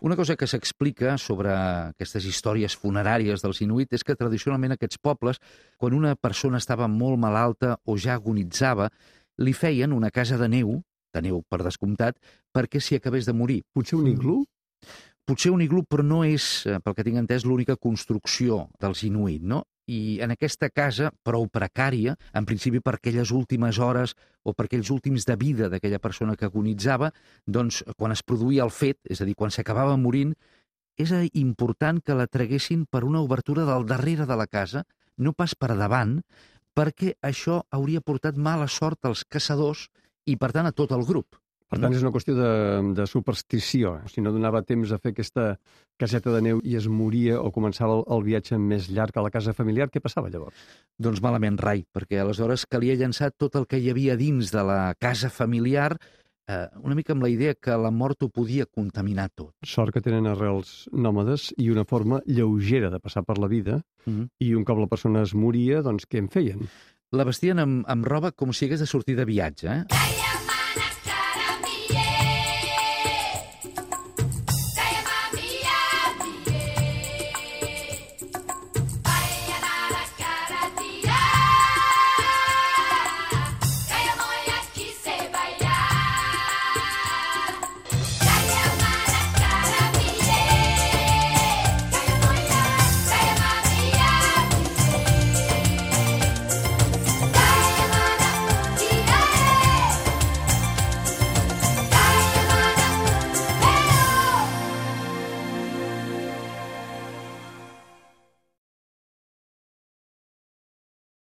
Una cosa que s'explica sobre aquestes històries funeràries dels inuit és que tradicionalment aquests pobles, quan una persona estava molt malalta o ja agonitzava, li feien una casa de neu, de neu per descomptat, perquè s'hi acabés de morir. Potser un iglú? Potser un iglú, però no és, eh, pel que tinc entès, l'única construcció dels inuit, no? I en aquesta casa, prou precària, en principi per aquelles últimes hores o per aquells últims de vida d'aquella persona que agonitzava, doncs quan es produïa el fet, és a dir, quan s'acabava morint, és important que la traguessin per una obertura del darrere de la casa, no pas per davant, perquè això hauria portat mala sort als caçadors i, per tant, a tot el grup. Per tant, és una qüestió de, de superstició. Si no donava temps a fer aquesta caseta de neu i es moria o començava el, el viatge més llarg a la casa familiar, què passava llavors? Doncs malament rai, perquè aleshores calia llançar tot el que hi havia dins de la casa familiar eh, una mica amb la idea que la mort ho podia contaminar tot. Sort que tenen arrels nòmades i una forma lleugera de passar per la vida Mm -hmm. i un cop la persona es moria, doncs què en feien? La vestien amb, amb roba com si hagués de sortir de viatge, eh?